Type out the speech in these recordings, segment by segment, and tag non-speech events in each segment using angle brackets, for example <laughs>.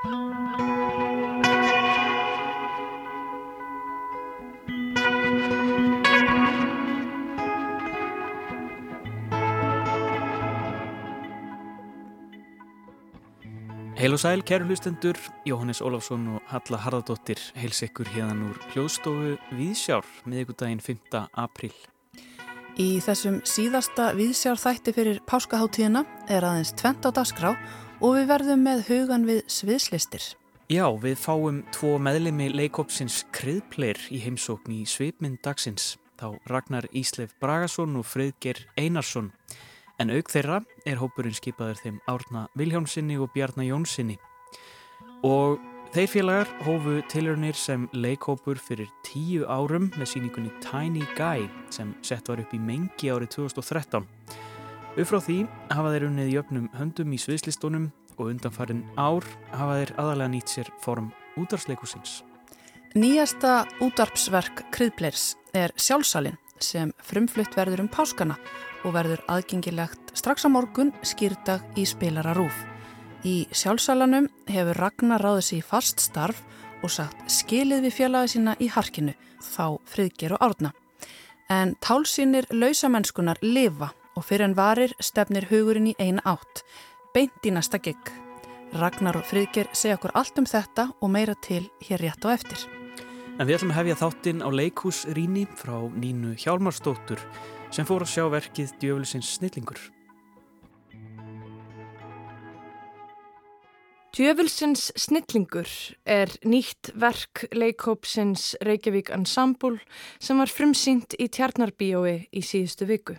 Heil og sæl, kæru hlustendur, Jóhannes Ólafsson og Halla Harðardóttir heils ykkur hérna úr hljóðstofu Víðsjár miðugudaginn 5. apríl. Í þessum síðasta Víðsjár þætti fyrir páskaháttíðina er aðeins tvent á dagskrá og við verðum með hugan við sviðslistir. Já, við fáum tvo meðlemi leikópsins kriðpleir í heimsókn í svipmynd dagsins. Þá Ragnar Ísleif Bragason og Fröðger Einarsson. En auk þeirra er hópurinn skipaður þeim Árna Viljámsinni og Bjarnar Jónsinni. Og þeir félagar hófu tilhörnir sem leikhópur fyrir tíu árum með síningunni Tiny Guy sem sett var upp í mengi árið 2013. Uppfrá því hafa þeir unnið jöfnum höndum í sviðslistónum og undanfarin ár hafa þeir aðalega nýtt sér form útarsleikusins. Nýjasta útarpsverk Kryðpleirs er sjálfsalinn sem frumflutt verður um páskana og verður aðgengilegt strax á morgun skýrdag í spilara rúf. Í sjálfsalanum hefur Ragnar ráðið sér fast starf og sagt skilið við fjölaði sína í harkinu, þá friðger og árna. En tálsýnir lausamennskunar lifa og fyrir en varir stefnir hugurinn í eina átt, beint í næsta gegg. Ragnar og friðger segja okkur allt um þetta og meira til hér rétt og eftir. En við ætlum að hefja þáttinn á leikús Ríni frá Nínu Hjálmarsdóttur sem fór að sjá verkið Djöfulsins snillingur. Djöfulsins snillingur er nýtt verk leikópsins Reykjavík Ensemble sem var frumsýnt í Tjarnarbíói í síðustu viku.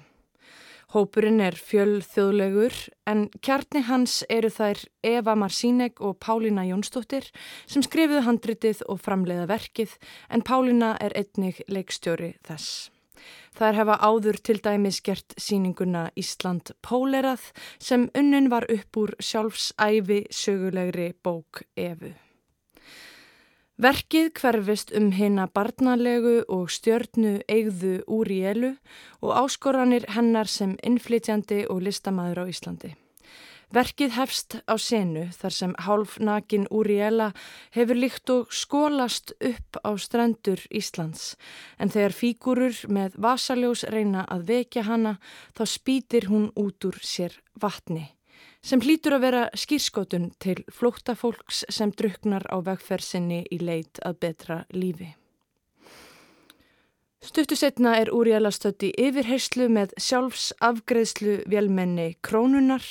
Hópurinn er fjöl þjóðlegur en kjarni hans eru þær Eva Marsínek og Pálína Jónsdóttir sem skrifuðu handritið og framleiða verkið en Pálína er einnig leikstjóri þess. Þær hefa áður til dæmis gert síninguna Ísland Pólerað sem unnin var upp úr sjálfsæfi sögulegri bók Evu. Verkið hverfist um hina barnalegu og stjörnu eigðu úr í elu og áskoranir hennar sem innflytjandi og listamæður á Íslandi. Verkið hefst á senu þar sem hálfnakin Úriela hefur líkt og skólast upp á strendur Íslands en þegar fígurur með vasaljós reyna að vekja hana þá spýtir hún út úr sér vatni sem hlýtur að vera skýrskotun til flóttafólks sem druknar á vegferðsynni í leit að betra lífi. Stuttu setna er Úriela stötti yfirheyslu með sjálfs afgreðslu vélmenni Krónunar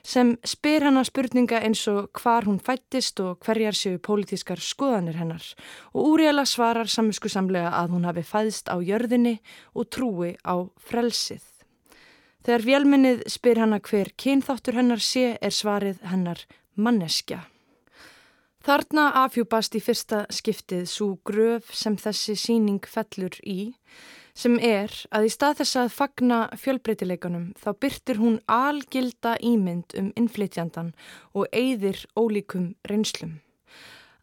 sem spyr hana spurninga eins og hvar hún fættist og hverjar séu pólitískar skoðanir hennar og Úriela svarar saminsku samlega að hún hafi fæðst á jörðinni og trúi á frelsið. Þegar vélmennið spyr hana hver kynþáttur hennar sé er svarið hennar manneskja. Þarna afhjúpast í fyrsta skiptið svo gröf sem þessi síning fellur í, sem er að í stað þess að fagna fjölbreytileikunum þá byrtir hún algilda ímynd um innflytjandan og eigðir ólíkum reynslum.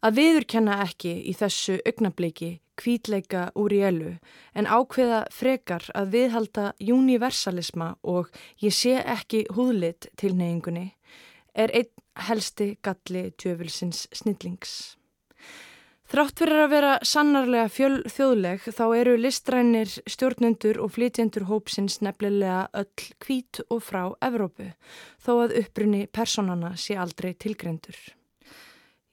Að viðurkenna ekki í þessu augnabliki kvítleika úr í elu en ákveða frekar að viðhalda universalisma og ég sé ekki húðlit til neyingunni er einn helsti galli djöfulsins snillings. Þrátt fyrir að vera sannarlega fjöl þjóðleg þá eru listrænir stjórnendur og flytjendur hópsins nefnilega öll kvít og frá Evrópu þó að upprunni personana sé aldrei tilgrendur.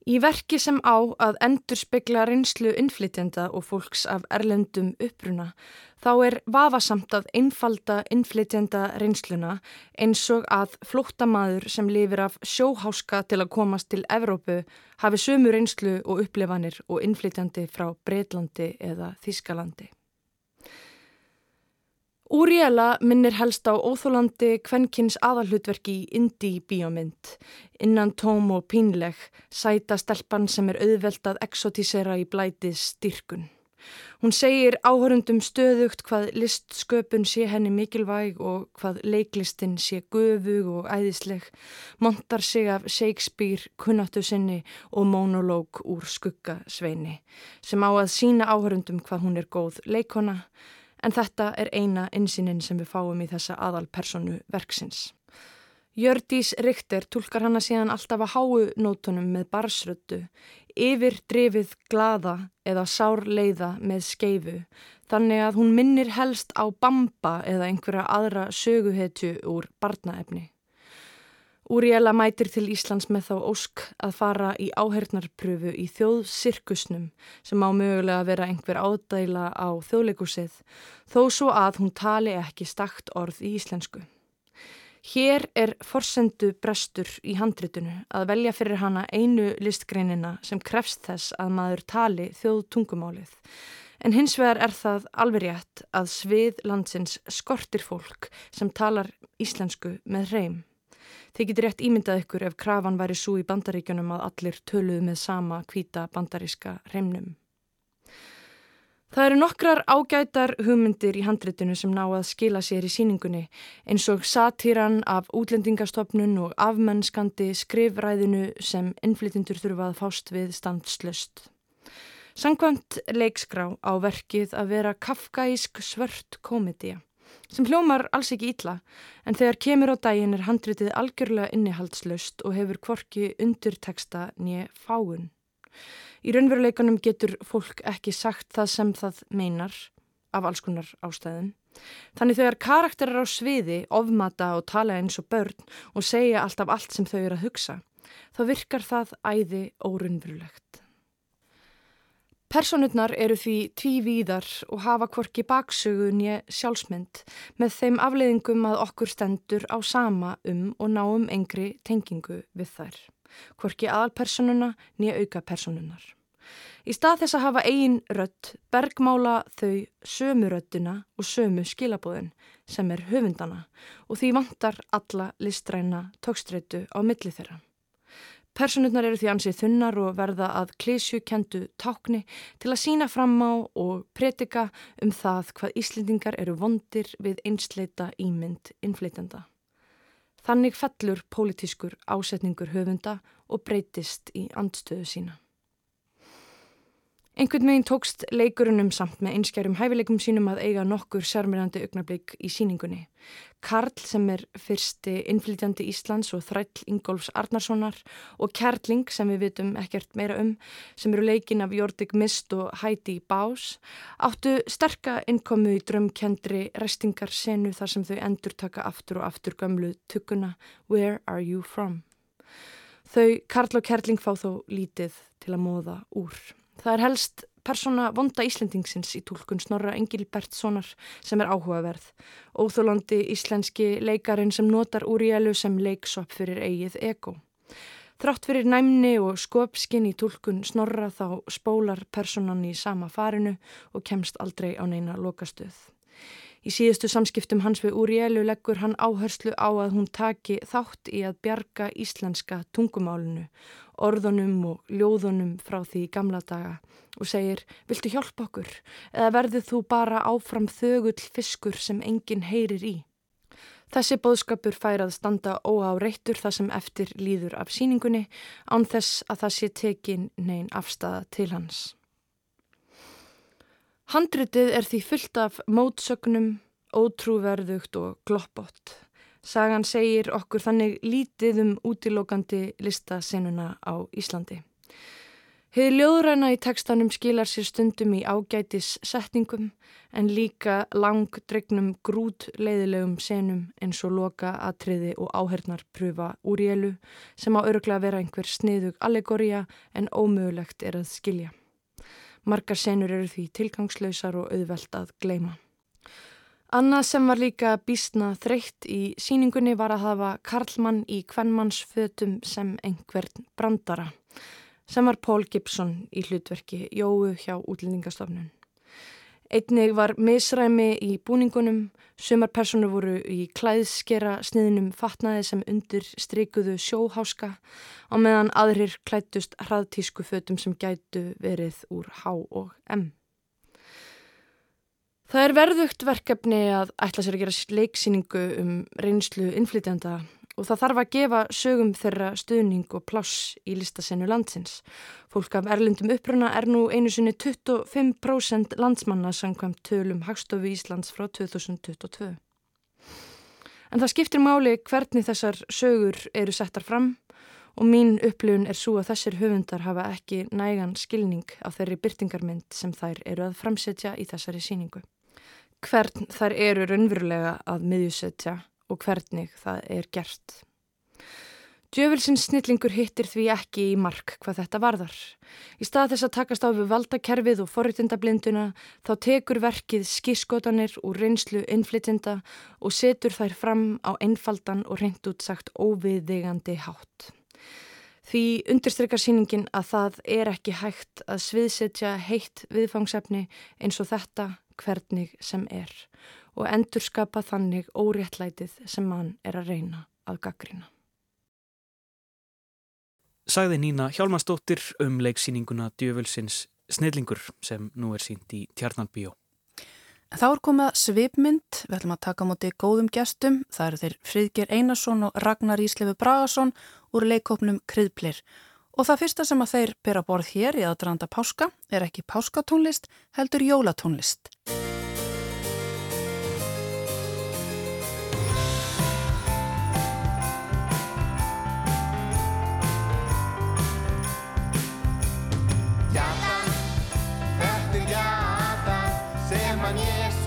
Í verki sem á að endur spekla reynslu innflytjenda og fólks af erlendum uppruna þá er vafasamt að einfalda innflytjenda reynsluna eins og að flóttamaður sem lifir af sjóháska til að komast til Evrópu hafi sömu reynslu og upplefanir og innflytjandi frá Breitlandi eða Þískalandi. Úriela minnir helst á óþólandi kvenkins aðalhutverki í indie bíómynd, innan tóm og pínleg, sæta stelpan sem er auðvelt að exotísera í blætið styrkun. Hún segir áhörundum stöðugt hvað listsköpun sé henni mikilvæg og hvað leiklistin sé göfug og æðisleg, montar sig af Shakespeare, kunnáttu sinni og monológ úr skuggasveini, sem á að sína áhörundum hvað hún er góð leikona, en þetta er eina insýnin sem við fáum í þessa aðalpersonu verksins. Jördís Richter tólkar hana síðan alltaf að háu nótunum með barsröttu, yfir drefið glada eða sár leiða með skeifu, þannig að hún minnir helst á bamba eða einhverja aðra söguhetju úr barnaefni. Úriela mætir til Íslands með þá ósk að fara í áhernarpröfu í þjóðsirkusnum sem á mögulega að vera einhver ádæla á þjóðleikusið þó svo að hún tali ekki stakt orð í íslensku. Hér er forsendu brestur í handritunu að velja fyrir hana einu listgreinina sem krefst þess að maður tali þjóðtungumálið en hins vegar er það alveg rétt að svið landsins skortir fólk sem talar íslensku með reym. Þið getur rétt ímyndað ykkur ef krafan væri svo í bandaríkjunum að allir töluðu með sama kvíta bandaríska reymnum. Það eru nokkrar ágætar hugmyndir í handritinu sem ná að skila sér í síningunni eins og satíran af útlendingastofnun og afmennskandi skrifræðinu sem innflytindur þurfa að fást við standslöst. Sangkvæmt leikskrá á verkið að vera kafkaísk svört komedía sem hljómar alls ekki ítla en þegar kemur á daginn er handritið algjörlega innihaldslaust og hefur kvorki undirteksta nýja fáun. Í raunveruleikanum getur fólk ekki sagt það sem það meinar af alls konar ástæðum. Þannig þegar karakterar á sviði ofmata og tala eins og börn og segja alltaf allt sem þau eru að hugsa, þá virkar það æði órunverulegt. Personurnar eru því tvívíðar og hafa hvorki baksögun ég sjálfsmynd með þeim afleiðingum að okkur stendur á sama um og náum engri tengingu við þær. Hvorki aðalpersonuna nýja auka personunar. Í stað þess að hafa eigin rött bergmála þau sömu röttina og sömu skilabóðin sem er höfundana og því vantar alla listræna tókstreitu á milli þeirra. Personurnar eru því ansið þunnar og verða að klísju kendu tákni til að sína fram á og pretika um það hvað Íslendingar eru vondir við einsleita ímynd innflytenda. Þannig fellur pólitískur ásetningur höfunda og breytist í andstöðu sína. Einhvern veginn tókst leikurunum samt með einskjærum hæfileikum sínum að eiga nokkur sérmyrjandi augnablík í síningunni. Karl sem er fyrsti innflytjandi Íslands og þræll Ingólfs Arnarssonar og Kærling sem við vitum ekkert meira um sem eru leikin af Jordik Mist og Heidi Bás áttu sterka innkomu í drömkendri restingarsenu þar sem þau endur taka aftur og aftur gömlu tugguna Where are you from? Þau Karl og Kærling fá þó lítið til að móða úr. Það er helst persóna vonda Íslendingsins í tólkun Snorra Engilbertssonar sem er áhugaverð. Óþólandi íslenski leikarin sem notar úrjælu sem leiksopp fyrir eigið ego. Þrátt fyrir næmni og skopskinn í tólkun Snorra þá spólar personan í sama farinu og kemst aldrei á neina lokastöð. Í síðustu samskiptum hans við Úrielu leggur hann áherslu á að hún taki þátt í að bjarga íslenska tungumálunu, orðunum og ljóðunum frá því gamla daga og segir, viltu hjálpa okkur eða verðið þú bara áfram þögull fiskur sem enginn heyrir í? Þessi bóðskapur fær að standa óáreittur það sem eftir líður af síningunni án þess að það sé tekin neyn afstæða til hans. Handritið er því fullt af mótsögnum, ótrúverðugt og gloppott. Sagan segir okkur þannig lítið um útilókandi listasenuna á Íslandi. Hefði ljóðræna í tekstanum skilar sér stundum í ágætis setningum en líka langdregnum grút leiðilegum senum eins og loka atriði og áhernar pröfa úr jélu sem á öruglega vera einhver sniðug allegoria en ómögulegt er að skilja. Margar senur eru því tilgangslausar og auðvelt að gleima. Annað sem var líka bísna þreytt í síningunni var að hafa Karlmann í kvennmannsfötum sem einhvern brandara, sem var Pól Gibson í hlutverki Jóu hjá útlendingastofnun. Einnig var misræmi í búningunum, sumar personur voru í klæðskera sniðinum fatnaði sem undir streikuðu sjóháska á meðan aðrir klættust hraðtísku fötum sem gætu verið úr H og M. Það er verðugt verkefni að ætla sér að gera leiksýningu um reynslu innflytjanda og það þarf að gefa sögum þeirra stuðning og pláss í listasennu landsins. Fólk af erlendum uppruna er nú einu sinni 25% landsmanna samkvæmt tölum Hagstofu Íslands frá 2022. En það skiptir máli hvernig þessar sögur eru settar fram og mín upplifun er svo að þessir höfundar hafa ekki nægan skilning á þeirri byrtingarmynd sem þær eru að framsetja í þessari síningu. Hvern þær eru raunverulega að miðjusetja og hvernig það er gert. Djöfelsins snillingur hittir því ekki í mark hvað þetta varðar. Í stað þess að takast á við valdakerfið og forritindablinduna þá tekur verkið skískotanir úr reynslu innflytinda og setur þær fram á einfaldan og reynd útsagt óviðigandi hátt. Því undirstrykkar síningin að það er ekki hægt að sviðsetja heitt viðfangsefni eins og þetta hvernig sem er og endurskapa þannig óréttlætið sem mann er að reyna að gaggrina sagði Nína Hjálmarsdóttir um leiksýninguna Djöfulsins Snillingur sem nú er sínt í Tjarnanbíó. Þá er komað svipmynd, við ætlum að taka á móti góðum gestum, það eru þeir Fríðger Einarsson og Ragnar Íslefi Bragason úr leikópnum Kryðplir. Og það fyrsta sem að þeir byrja borð hér í aðdraðanda páska er ekki páskatónlist, heldur jólatónlist. Jesus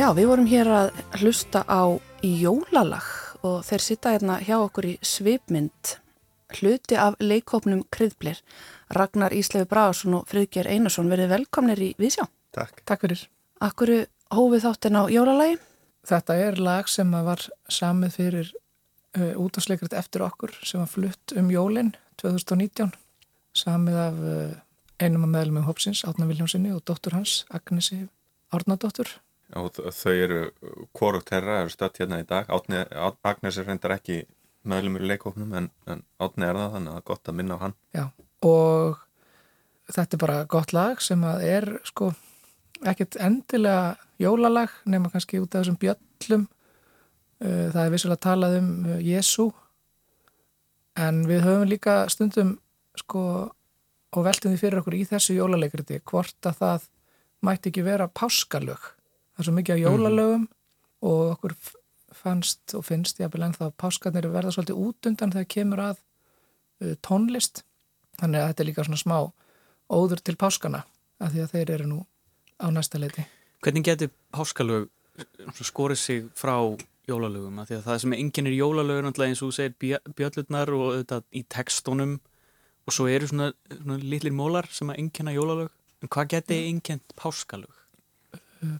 Já, við vorum hér að hlusta á jólalag og þeir sitta hérna hjá okkur í svipmynd hluti af leikópnum Kryðblir. Ragnar Íslefi Bragarsson og Friðger Einarsson verið velkomnir í Vísjá. Takk. Takk fyrir. Akkur hófið þáttin á jólalagi? Þetta er lag sem var samið fyrir uh, útásleikrit eftir okkur sem var flutt um jólinn 2019 samið af uh, einum af meðlumum hópsins, Átna Viljónsinni og dóttur hans, Agnesi Árnadóttur. Og þau eru, hvorugt herra eru stött hérna í dag. Átni, Át- Agnes er reyndar ekki meðlumur í leikóknum en, en Átni er það þannig að það er gott að minna á hann. Já, og þetta er bara gott lag sem að er sko ekkert endilega jólalag nema kannski út af þessum bjöllum. Uh, Það er vissulega talað um uh, Jésu en við höfum líka stundum sko og veltum því fyrir okkur í þessu jólalegriti hvort að það mætti ekki vera páskalög. Það er svo mikið á jólalögum og okkur fannst og finnst ég að ennþá að páskarnir verða svolítið út undan þegar kemur að uh, tónlist þannig að þetta er líka svona smá óður til páskana af því að þeir eru nú á næsta leiti. Hvernig getur páskalög skorið sig frá jólalögum? Af Því að það sem enginn er jólalögur eins og þú segir bjö- bjöllurnar og auðvitað í textunum og svo eru svona, svona litlir mólar sem að enginna jólalög. En hvað geti enginn páskalög?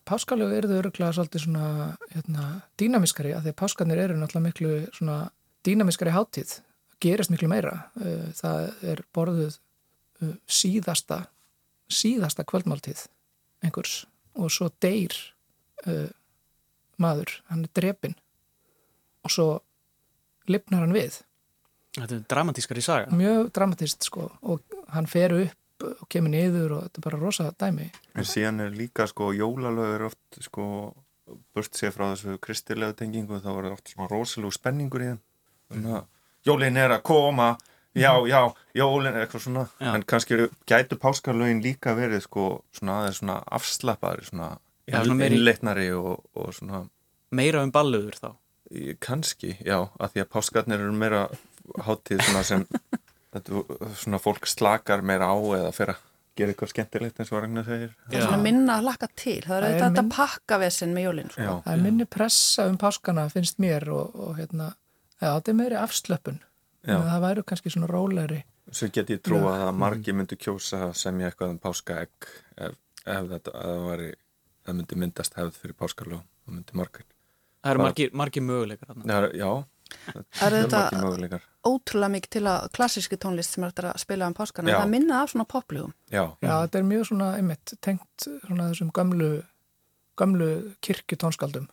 Páskalög eru þau öruglega svolítið svona hérna, dýnamiskari af því að páskarnir eru náttúrulega miklu svona dýnamiskari hátíð, gerist miklu meira. Uh, Það er borðuð uh, síðasta síðasta kvöldmáltíð einhvers og svo deyr uh, maður, hann er drepinn og svo lifnar hann við Þetta er dramatískari saga. mjög dramatist sko og hann fer upp og kemur niður og þetta er bara rosa dæmi En síðan er líka sko jólalög er oft sko burt sér frá þessu kristilegu tengingu þá er oft svona rosalegu spenningur í þeim. Þannig að jólin er að koma, já, já, jólin eitthvað svona Já. en kannski gætu páskarlögin líka verið sko svona aðeins svona afslappaðri svona, Já, svona innleitnari og, og svona Meira um balluður þá. kannski, já, að því að páskarnir eru meira hátíð svona sem <laughs> þetta, svona fólk slakar meira á eða fer að gera eitthvað skemmtilegt eins og Ragnar segir Það er svona minna að hlakka til. Það er Það er auðvitað þetta minn- pakkavesen með jólinn. Sko. Það er minni pressa um páskana finnst mér og, og hérna, já, þetta er meiri afslöpun. Það væru kannski svona rólegri. svo get ég trúa að margi myndu kjósa að semja eitthvað um páskaegg ef, ef þetta að það væri það myndi myndast hefð fyrir páskarlög það myndi margir Það eru margir, margir möguleikar já Það er margir þetta ótrúlega mikið til að klassíski tónlist sem er þetta að spila um páskana. Já. Það minna af svona poplugum. já, Já, þetta er mjög svona, einmitt, tengt svona þessum gömlu, gömlu kirkjutónskaldum.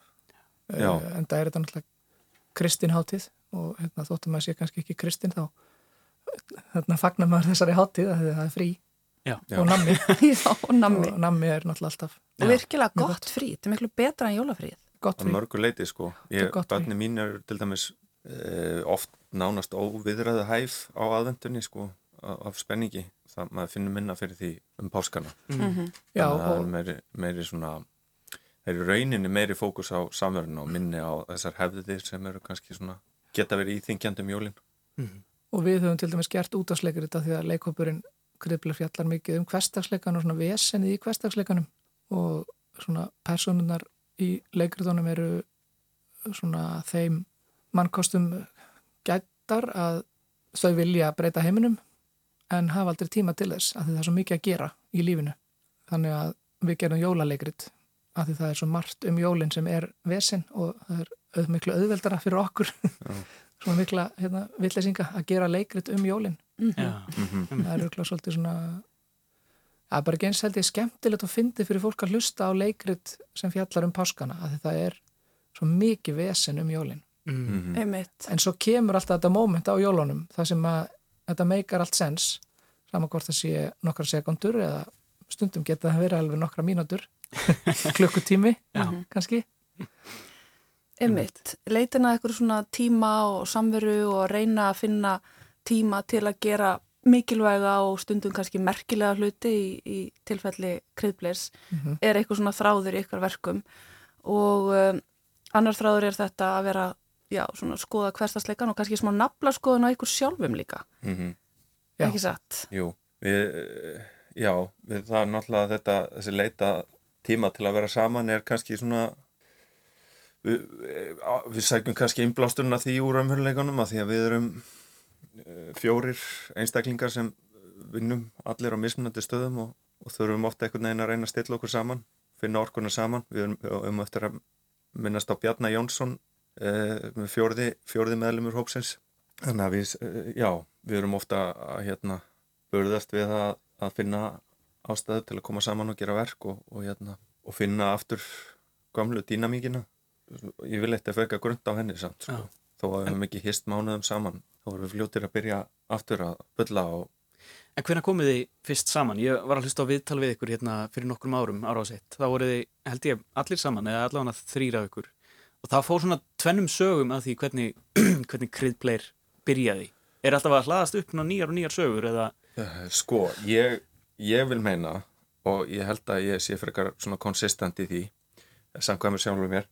Já. Uh, en það er þetta náttúrulega kristinháttið og hérna, þóttum að sé kannski ekki kristin þá hérna, fagnar maður þessari háttið að það er frí Já. Og nammi. <laughs> Já, og nammi. og nammi er náttúrulega alltaf Og virkilega mjög gott frí. Þetta er miklu betra en jólafríð. gott mörgu leiti sko gott barni mín er til dæmis eh, oft nánast óviðræðu hæf á aðvendunni sko af spenningi, það maður finnur minna fyrir því um páskana. Mm Já, Þannig að það er og, meiri, meiri svona það er í rauninni meiri fókus á samverðinu og minni á þessar hefðir sem eru kannski svona geta verið íþingjandi um jólin. Og við höfum til dæmis gert útásleikir þetta því að leikhópurinn kriðblir fjallar mikið um hverstagsleikan og svona vesenið í hverstagsleikanum og svona personunar í leikriðunum eru svona þeim mannkostum gættar að þau vilja breyta heiminum en hafa aldrei tíma til þess að það er svo mikið að gera í lífinu. Þannig að við gerum jólaleikrit að því það er svo margt um jólinn sem er vesen og það er auð miklu auðveldara fyrir okkur <laughs> svona mikla hérna, villeysinga að gera leikrit um jólinn. Já. Það er auðvitað svolítið svona að bara eins held ég skemmtilegt og fyndið fyrir fólk að hlusta á leikrit sem fjallar um páskana að því það er svo mikið vesen um jólinn. Mm. Einmitt. En svo kemur alltaf þetta moment á jólunum það sem að þetta meikar allt sens saman hvort það sé nokkra sekundur eða stundum geta það verið alveg nokkra mínútur <laughs> klukkutími Já. kannski Einmitt. Leitina eitthvað svona tíma og samveru og reyna að finna tíma til að gera mikilvæga og stundum kannski merkilega hluti í, í tilfelli kriðbleirs Mhm. er eitthvað svona þráður í ykkar verkum og um, annar þráður er þetta að vera já, svona skoða hverstasleikan og kannski smá nafla skoðun á ykkur sjálfum líka. Mm Já. ekki satt? Jú, við, eh, já, við, það er náttúrulega þetta, þessi leita tíma til að vera saman er kannski svona við, eh, við sækjum kannski innblásturna því úr umhörleikunum að því að við erum eh, fjórir einstaklingar sem vinnum allir á mismunandi stöðum og, og þurfum ofta einhvern veginn að reyna að stilla okkur saman, finna orkuna saman. Við erum um eftir að minnast á Bjarnar Jónsson með fjórði, fjórði meðlumur hópsins þannig að við, eh, já, við erum ofta að hérna burðast við að, að finna ástæðu til að koma saman og gera verk og, og, hérna, og finna aftur gamlu dýnamíkina ég vil eitthvað feka grund á henni samt sko. Þó að við hefum ekki hist mánuðum saman þá erum við fljótir að byrja aftur að bylla og En hvenær komið þið fyrst saman? Ég var að hlusta á viðtal við ykkur hérna fyrir nokkrum árum ára á sitt. Það voru þið, held ég, allir saman eða allavega þrýra ykkur. Og það fór svona tvennum sögum að því hvernig, <clears throat> hvernig kriðpleir byrjaði. Er alltaf að hlaðast upp nýjar og nýjar sögur eða... uh, sko, ég, ég vil meina og ég held að ég sé frekar svona konsistent í því samkvæmur sjálfur mér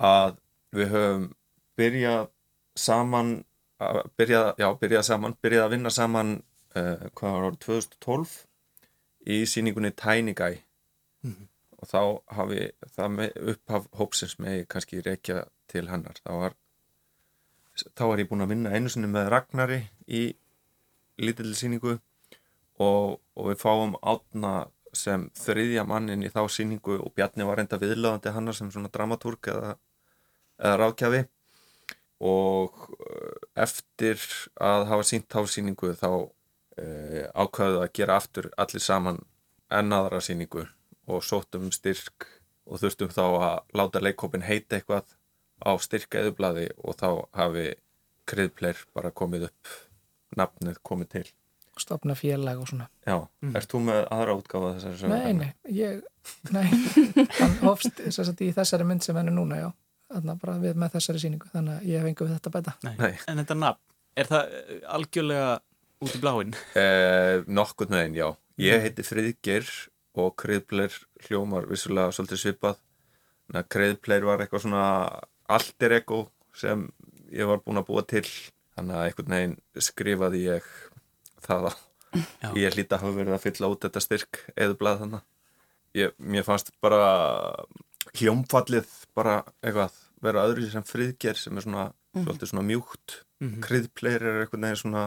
að við höfum byrjað saman að byrjað, já, byrjað saman byrjað að vinna saman uh, hvað var árið 2012 í síningunni Tiny Guy og þá hafi það með upphaf hópsins með kannski reykja til hennar. Þá var þá var ég búin að vinna einu sinni með Ragnari í lítill síningu og, og við fáum átna sem þriðja mannin í þá síningu og Bjarni var reynda viðlöðandi hannar sem svona dramatúrk eða, eða ráðkjafi og eh, eftir að hafa sínt þá síningu þá uh, ákvaðuð að gera aftur allir saman enn aðra síningu og sóttum styrk og þurftum þá að láta leikkópin heita eitthvað á styrka eðublaði og þá hafi kriðpleir bara komið upp nafnið komið til stopna félag og svona Já, ert þú með aðra útgáfa þessari sögu? Nei, nei, ég, nei, hann að í þessari mynd sem henni núna, já, þannig bara við með þessari síningu, þannig að ég hef engu við þetta að bæta. Nei. Nei. En þetta nafn, Er það eh, algjörlega út í bláinn? Eh, nokkurn veginn, já. Ég heiti Friðgeir og Kreðpleir hljómar vissulega svolítið svipað. Þannig að Kreðpleir var eitthvað svona alter ego sem ég var búin að búa til. Þannig að einhvern veginn skrifaði ég það á. Já. Ég hlýta að hafa verið að fylla út þetta styrk eða blað þannig. Ég, mér fannst bara hljómfallið bara eitthvað vera öðru sem Friðgeir sem er svona svolítið svona mjúkt. Mhm. Kreðpleir er einhvern veginn svona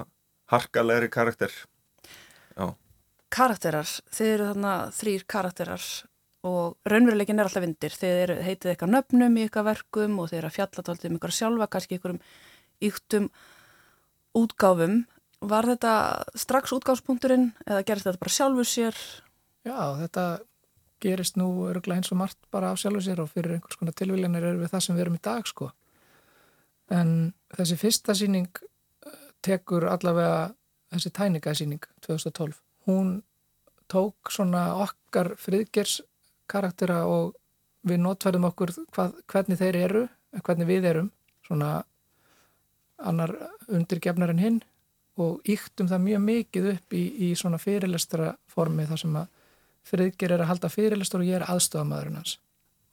harkalegri karakter. Já. Karakterar, þið eru þarna þrýr karakterar og raunveruleikin er alltaf vindir. Þið eru, heitið eitthvað nöfnum í eitthvað verkum og þið eru að fjalla tóltið um ykkur sjálfa, kannski ykkur um yktum útgáfum. Var þetta strax útgáfspunkturinn eða gerist þetta bara sjálfur sér? Já, þetta gerist nú örgulega eins og margt bara af sjálfu sér og fyrir einhvers konar tilvílanir er við það sem við erum í dag sko. En þessi fyrsta síning eh, tekur allavega þessi tæningasýning 2012. Hún tók svona okkar friðgers karaktera og við notverðum okkur hvað, hvernig þeir eru, hvernig við erum, svona annar undirgefnar en hinn og yktum það mjög mikið upp í, í svona fyrirlestra formi þar sem að friðger er að halda fyrirlestur og ég er aðstofamæðurinn hans.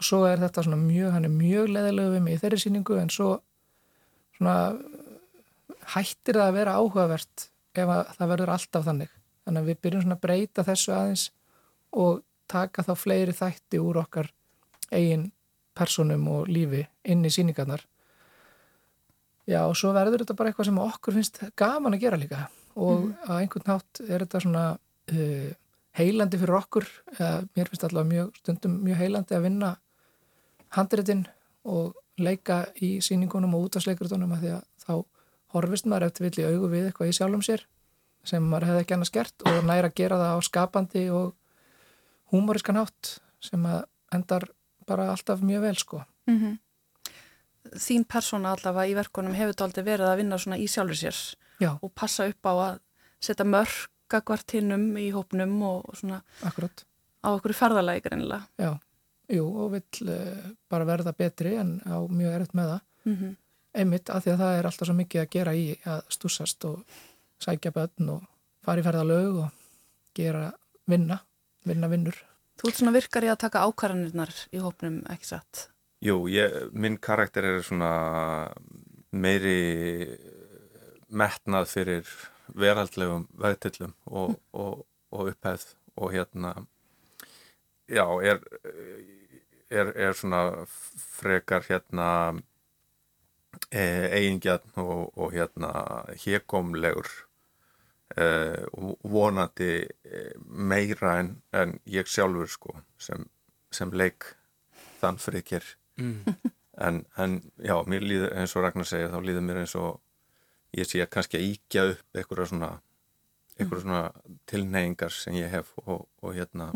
Og svo er þetta svona mjög, hann er mjög leðilegu við mig í þeirri síningu en svo svona hættir það að vera áhugavert ef að það verður alltaf þannig. Þannig að við byrjum svona að breyta þessu aðeins og taka þá fleiri þætti úr okkar eigin personum og lífi inn í síningarnar. Já, og svo verður þetta bara eitthvað sem okkur finnst gaman að gera líka. Og á einhvern nátt er þetta svona uh, heilandi fyrir okkur, eða mér finnst allavega mjög, stundum mjög heilandi að vinna handritin og leika í síningunum og útvarsleikritunum að því að þá horfist maður eftir vill í augu við eitthvað í sjálfum sér sem maður hefði ekki annars gert og næra að gera það á skapandi og húmorískan hátt sem að endar bara alltaf mjög vel sko. Mm Þín persóna allavega í verkunum hefur þetta aldrei verið að vinna svona í sjálfur sér Já, og passa upp á að setja mörg gagvart hinnum í hópnum og svona akkurat. á okkur ferðalagi greinilega. Já, jú og vill uh, bara verða betri en á mjög erfitt með það. Mm -hmm. Einmitt af því að það er alltaf svo mikið að gera í að stúsast og sækja börn og fara í ferðalög og gera vinna, vinna vinnur. Þú ert svona virkar í að taka ákvarðanirnar í hópnum, ekki satt? Jú, ég, minn karakter er svona meiri metnað fyrir veraldlegum vegtillum og, og, og upphæð og hérna já, er, er, er svona frekar hérna e, eigingjarn og, og hérna hérkomlegur vonandi e, meira en, en ég sjálfur sko sem, sem leik þann frikir. Mm. <laughs> en, en já, mér líður eins og Ragnar segja, þá líður mér eins og ég sé kannski að íkja upp einhverja svona, einhverja svona tilneyingar sem ég hef og, og hérna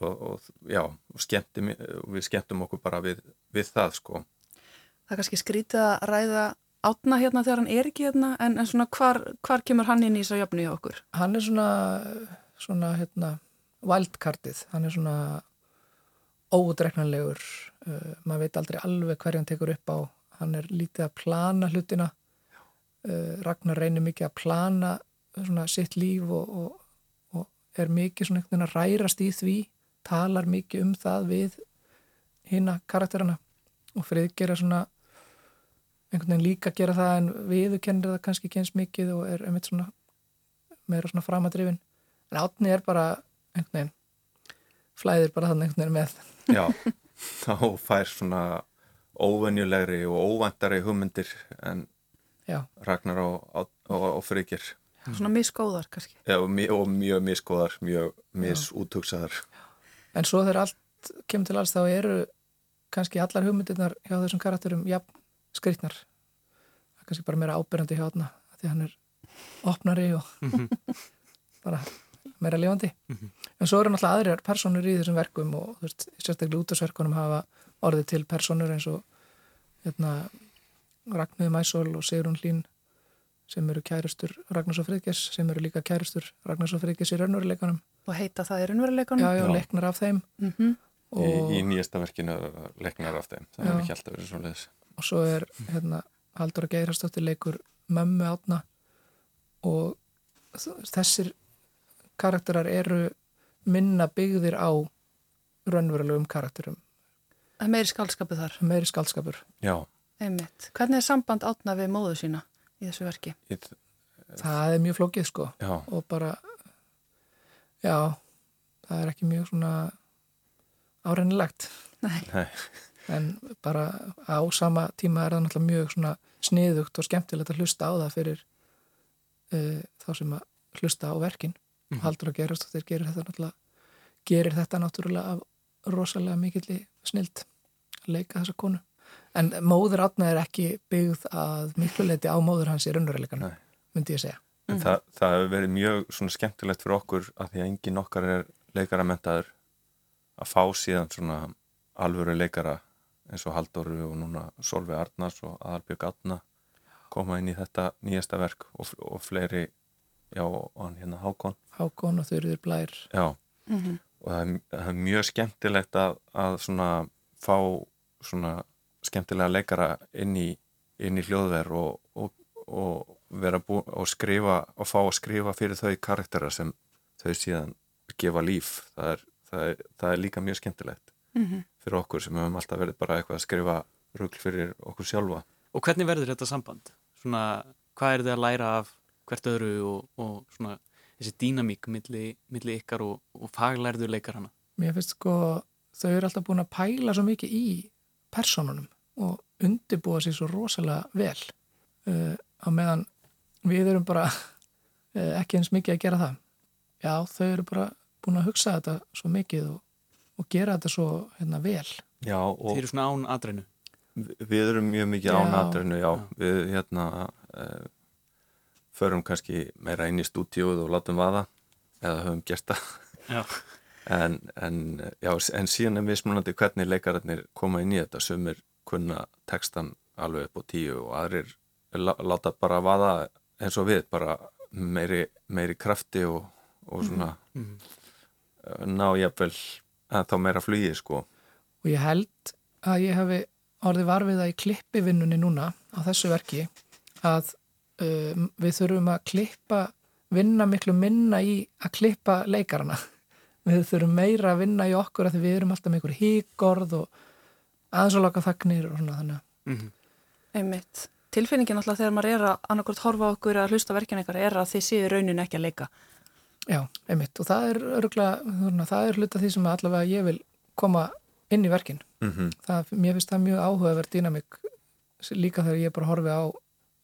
og, og já, og skemmti, mér- við skemmtum okkur bara við, við það sko. Það er kannski skrítið að ræða átna hérna þegar hann er ekki hérna en, en svona hvar, hvar kemur hann inn í þess að jöfnu hjá okkur? Hann er svona, svona hérna, wildcardið, hann er svona ódreiknanlegur, uh, maður veit aldrei alveg hverja hann tekur upp á, hann er lítið að plana hlutina, uh, Ragnar reynir mikið að plana svona sitt líf og, og, og er mikið svona einhvern veginn að rærast í því, talar mikið um það við hina karakterana og friðgera svona einhvern veginn líka gera það en viðurkennir það kannski eins mikið og er einmitt svona meira svona framadrifin. En átni er bara einhvern veginn flæðir bara þannig einhvern veginn með. Já, þá fær svona óvenjulegri og óvæntari hugmyndir en já, Ragnar og, og, og, frikir Svona misgóðar kannski. já, og, mjög, og mjög miskoðar, mjög misútugsaðar en svo þegar allt kemur til alls þá eru kannski allar hugmyndirnar hjá þessum karakterum jafn skrýtnar. Það er kannski bara meira ábyrjandi hjá þarna því hann er opnari og <laughs> bara meira lifandi. En svo eru náttúrulega aðrir personur í þessum verkum og þú veist, sérstaklega útastverkunum hafa orðið til personur eins og hérna Ragnhildur Mæsól og Sigrun Hlín sem eru kærustur Ragnars og Friðgers sem eru líka kærustur Ragnars og Friðgers í raunveruleikanum. Og heita það er unnveruleikunum. já, já, Já. leiknar af þeim. Mm í, og, í nýjasta verkinu leiknar af þeim, það Já. er ekki alltaf verið svo leiðis og svo er hérna Haldur Geirastóttir leikur mömmu átna og þessir karakterar eru minna byggðir á raunverulegum karakterum. Það er meiri skaldskapu þar. Meiri skaldskapur. Hvernig er samband átna við móðu sína í þessu verki? Ég, Það er mjög flókið sko já, og bara, já, það er ekki mjög svona árennilegt. Nei. nei, En bara á sama tíma er það náttúrulega mjög svona sniðugt og skemmtilegt að hlusta á það fyrir uh, þá sem að hlusta á verkin. Mhm. Haldur að gerast og þeir gerir þetta náttúrulega, gerir þetta náttúrulega af rosalega mikilli snild að leika þessa konu. En móður átna er ekki byggð að miklu leiti á móður hans í raunveruleikana, myndi ég segja. en það, það hefur verið mjög svona skemmtilegt fyrir okkur að því að enginn okkar er leikaramentaður að fá síðan svona alvöru leikara eins og Halldóru og núna Solveig Arnars og Aðalbjörg Atna koma inn í þetta nýjasta verk og, og fleiri, já, og hann hérna Hákon. Hákon og Þurður Blær. Já, Mm og það er, það er mjög skemmtilegt að, að svona fá svona skemmtilega leikara inn í, inn í hljóðver og, og, og vera búin og skrifa og fá að skrifa fyrir þau karaktera sem þau síðan gefa líf. Það er, það er, það er líka mjög skemmtilegt -hmm. fyrir okkur sem hefum alltaf verið bara eitthvað að skrifa rugl fyrir okkur sjálfa Og hvernig verður þetta samband? Svona, hvað er þið að læra af hvert öðru og, og svona þessi dýnamík milli, milli ykkar og, og faglærðu leikarana? Mér finnst sko, þau eru alltaf búin að pæla svo mikið í personunum og undirbúa sér svo rosalega vel uh, á meðan við erum bara uh, ekki eins mikið að gera það. Já, þau eru bara búin að hugsa þetta svo mikið og, og gera þetta svo hérna, vel. Já, og Þeir eru svona án aðrænu. Vi- Við erum mjög mikið Já. á natrinu, já. Já. Við hérna uh, förum kannski meira inn í stúdíuð og látum vaða eða höfum gert það. Já. <laughs> En, en, já, en síðan er mismunandi hvernig leikararnir koma inn í þetta. Sumir kunna textan alveg upp á tíu og aðrir lá- láta bara vaða eins og við, bara meiri, meiri krafti og, og svona Mhm. uh, ná jafnvel að þá meira flugi, sko. Og ég held að ég hefi orðið varfið að í klippivinnunni núna á þessu verki að um, við þurfum að klippa, vinna miklu minna í að klippa leikarana. <laughs> Við þurfum meira að vinna í okkur að við erum alltaf með einhver híkorð og aðeins og laka þagnir og svona þannig. Mhm. Einmitt. Tilfinningin alltaf þegar maður er að annarkort horfa á okkur að hlusta verkinu ykkar er að þið séu raunin ekki að leika. Já, einmitt. Og það er örgulega, svona, það er hluta því sem allavega ég vil koma inn í verkin. Mm það, mér finnst það mjög áhugaverð dýnamik líka þegar ég bara horfi á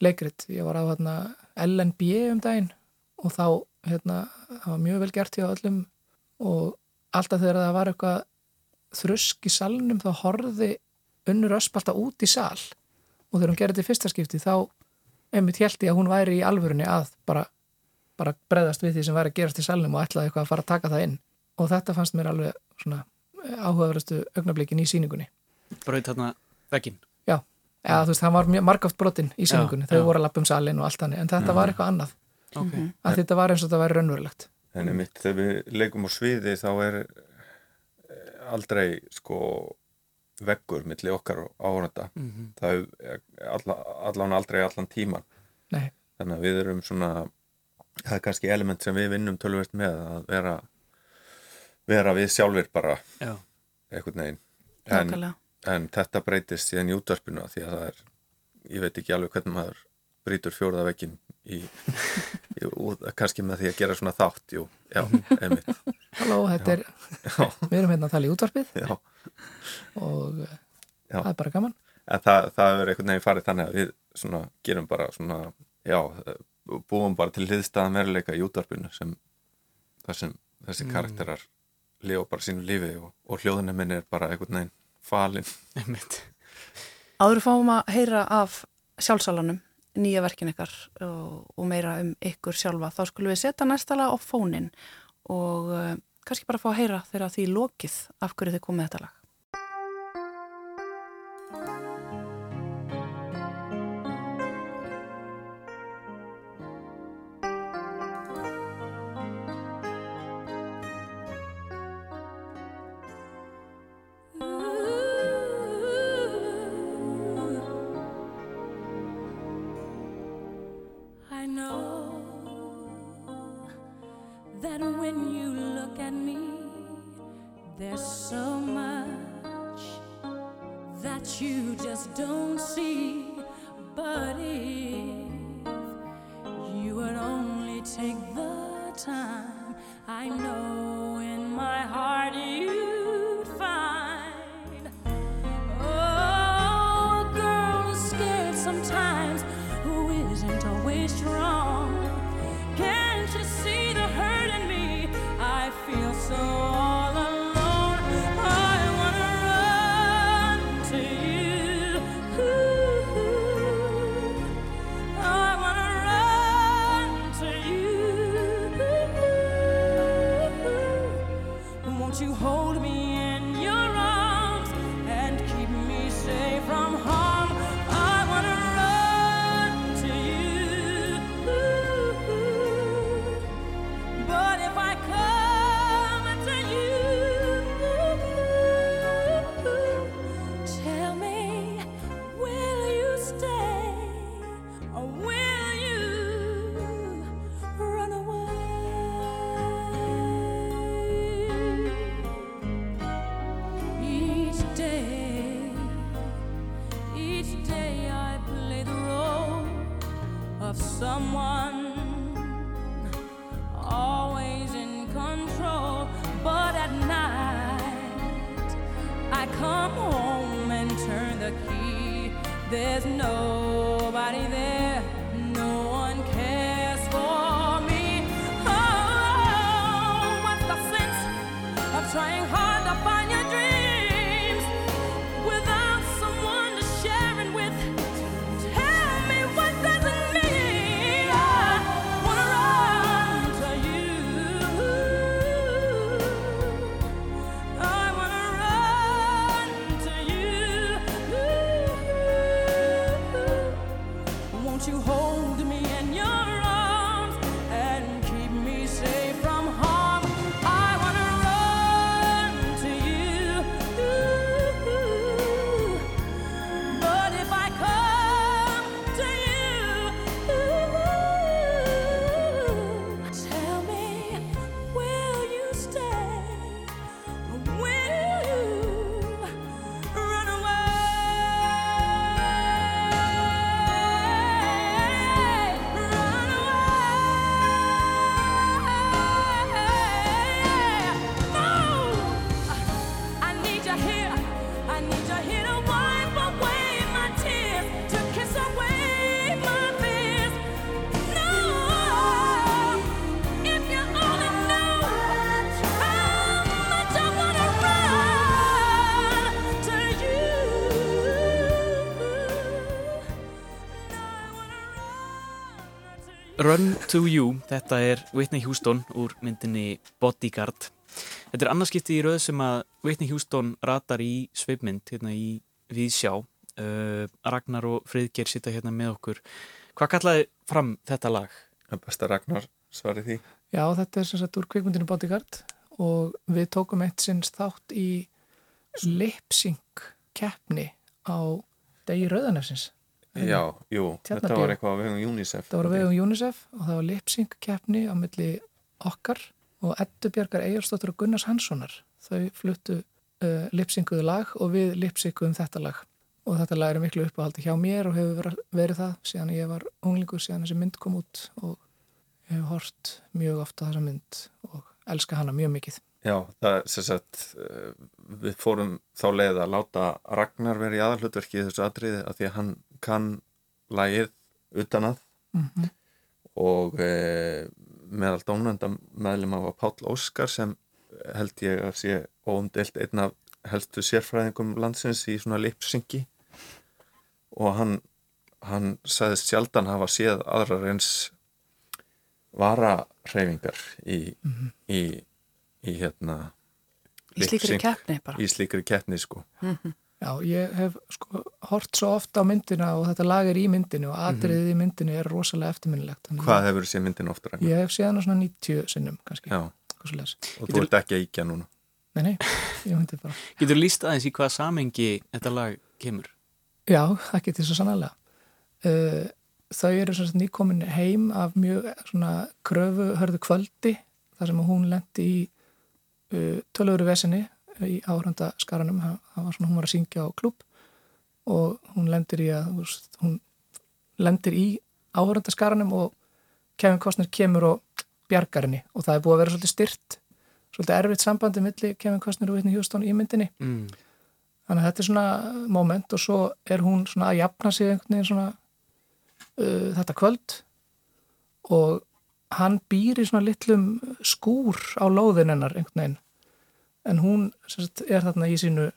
leikrit, ég var á hérna, LNB um daginn og þá hérna, það var mjög vel gert hjá öllum og alltaf þegar það var eitthvað þrusk í salnum þá horfði unnur ösp alltaf út í sal og þegar hún gerði þetta í fyrsta skipti þá einmitt held ég að hún væri í alvörunni að bara, bara breðast við því sem væri að gerast í salnum og ætlaði eitthvað að fara að taka það inn og þetta fannst mér alveg svona áhugaverðastu augnablikin í síningunni Braut þarna veggin. eða þú veist, hann var margáft brotinn í síningunni Já, þau já. voru að lappa um salin og allt þannig en þetta var eitthvað annað, Ok. Mhm. að þetta var eins og þetta væri raunverulegt En einmitt þegar við leikum á sviði þá er eh, aldrei sko veggur milli okkar og áhörnda. Mhm. Það er alla, allan aldrei allan tíman. Nei. Þannig að við erum svona, það er kannski element sem við vinnum tölvist með að vera, vera við sjálfur bara Já. einhvern veginn. En, en þetta breytist síðan í útvarpinu af því að það er, ég veit ekki alveg hvernig maður brýtur fjórða vekkin í, <laughs> í, út- kannski með því að gera svona þátt, jú, já, <laughs> einmitt. Halló, þetta er, Já, <laughs> við erum hérna að tala í útvarpið já. og eh, Já. það er bara gaman En það, það er einhvern veginn farið þannig að við svona gerum bara svona, já, búum bara til hliðstæðan veruleika í útvarpinu sem þessum, þessi Mm. karakterar lifa bara sínu lífi og, og hljóðunni minn er bara einhvern veginn falin. Einmitt. Áður fáum að heyra af sjálfsalanum, nýja verkin ykkar og, og meira um ykkur sjálfa. Þá skulum við setja næstala á fónin og uh, kannski bara fá að heyra þegar því lokið af hverju þið komið þetta lag. Run to You, þetta er Whitney Houston úr myndinni Bodyguard. Þetta er annarskipti í röð sem að Whitney Houston ratar í sveipmynd hérna í Víðsjá. Uh, Ragnar og Friðger sita hérna með okkur. Hvað kallaði fram þetta lag? Það besta Ragnar svarið því Já, þetta er sem sagt úr kvikmyndinu Bodyguard og við tókum eitt sinns þátt í lipsync keppni á degi Rauðanefsins. Já, jú, þetta var eitthvað á vegum UNICEF Það var á vegum UNICEF og það var lipsync keppni á milli okkar og Eddu Bjarkar Eyjarsdóttur og Gunnars Hanssonar. Þau fluttu uh, lipsynkuðu lag og við lipsynkuðum þetta lag. Og þetta lag er miklu uppáhaldi hjá mér og hefur verið það síðan ég var unglingur síðan þessi mynd kom út og ég hef hort mjög ofta þessa mynd og elska hana mjög mikið. Já, það er sem sagt eh, við fórum þá leið að láta Ragnar vera í aðalhlutverki í þessu atriði af því að hann kann lagið utan að. Mm og e, meðal dónanda meðlum af Páll Óskar sem held ég að sé óumdelt einn af helstu sérfræðingum landsins í svona lipsyngi og hann, hann sagðist sjaldan hafa séð aðrar eins varareyfingar í, í, í hérna Í slíkri keppni bara. í slíkri keppni sko Já, ég hef sko hort svo ofta á myndina og þetta lag er í myndinu og atriðið í myndinu er rosalega eftirminnilegt. Hvað hefur séð myndin ofta Ragnar? Ég hef séð hana svona 90 sinnum kannski. Já, og þú ert ekki að íkja núna Nei, nei, ég myndi bara. Getur líst aðeins í hvað samengi þetta lag kemur? Já, það getur svo sannlega. Uh, þau eru svona nýkomin heim af mjög svona kröfu hörðu kvöldi þar sem hún lendi í uh, tölvöru vesinni í áhöranda skaranum það var svona, hún var að syngja á klubb og hún lendir í að hún lendir í áhöranda skaranum og Kevin Costner kemur og bjargar henni og það er búið að vera svolítið styrt svolítið erfitt sambandi millir Kevin Costner og Whitney Houston í myndinni mm. þannig að þetta er svona moment og svo er hún svona að jafna sig einhvern veginn svona uh, þetta kvöld og hann býr í svona litlum skúr á lóðin hennar einhvern veginn en hún sagt, er þarna í sínu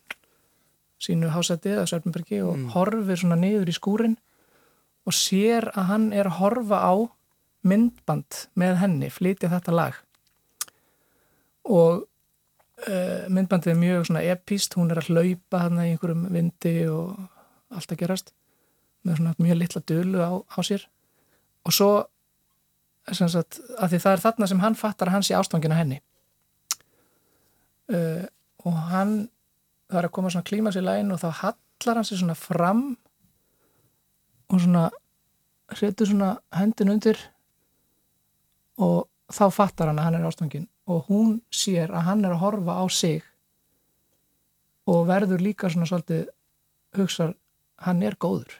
sínu hásæti eða Sörnbergi og Mm. horfir svona niður í skúrin og sér að hann er að horfa á myndband með henni, flytja þetta lag. Og uh, myndbandið er mjög svona epíst, hún er að hlaupa hann í einhverjum vindi og allt að gerast með svona mjög litla dölu á, á sér. Og svo sagt, að því það er þarna sem hann fattar að hann sé ástangina henni uh, og hann það er að koma svona klíma sér lægin og þá hallar hann sér svona fram og svona setur svona hendin undir og þá fattar hann að hann er ástangin og hún sér að hann er að horfa á sig og verður líka svona svolítið hugsar, hann er góður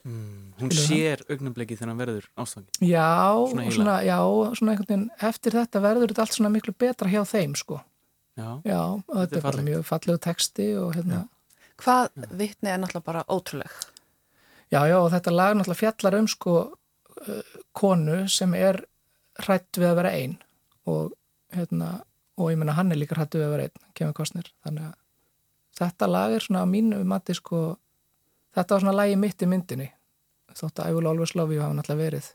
Mm. Hún Skilur sér augnablikið þegar hann verður ástangin. Já, svona, já, svona einhvern veginn eftir þetta verður þetta allt svona miklu betra hjá þeim sko. Já. Já, þetta, Þetta er bara fallegt. mjög fallegu texti og hérna, Hvað vitni er náttúrulega bara ótrúleg. já, já, og þetta lag náttúrulega fjallar um sko uh, konu sem er hrætt við að vera ein og hérna, og ég menna hann er líka hrætt við að vera ein, kemur kostnir, þannig að þetta lag er svona á mínu mati sko, þetta var svona lagi mitt í myndinni, þótt að I will always love you hafa náttúrulega verið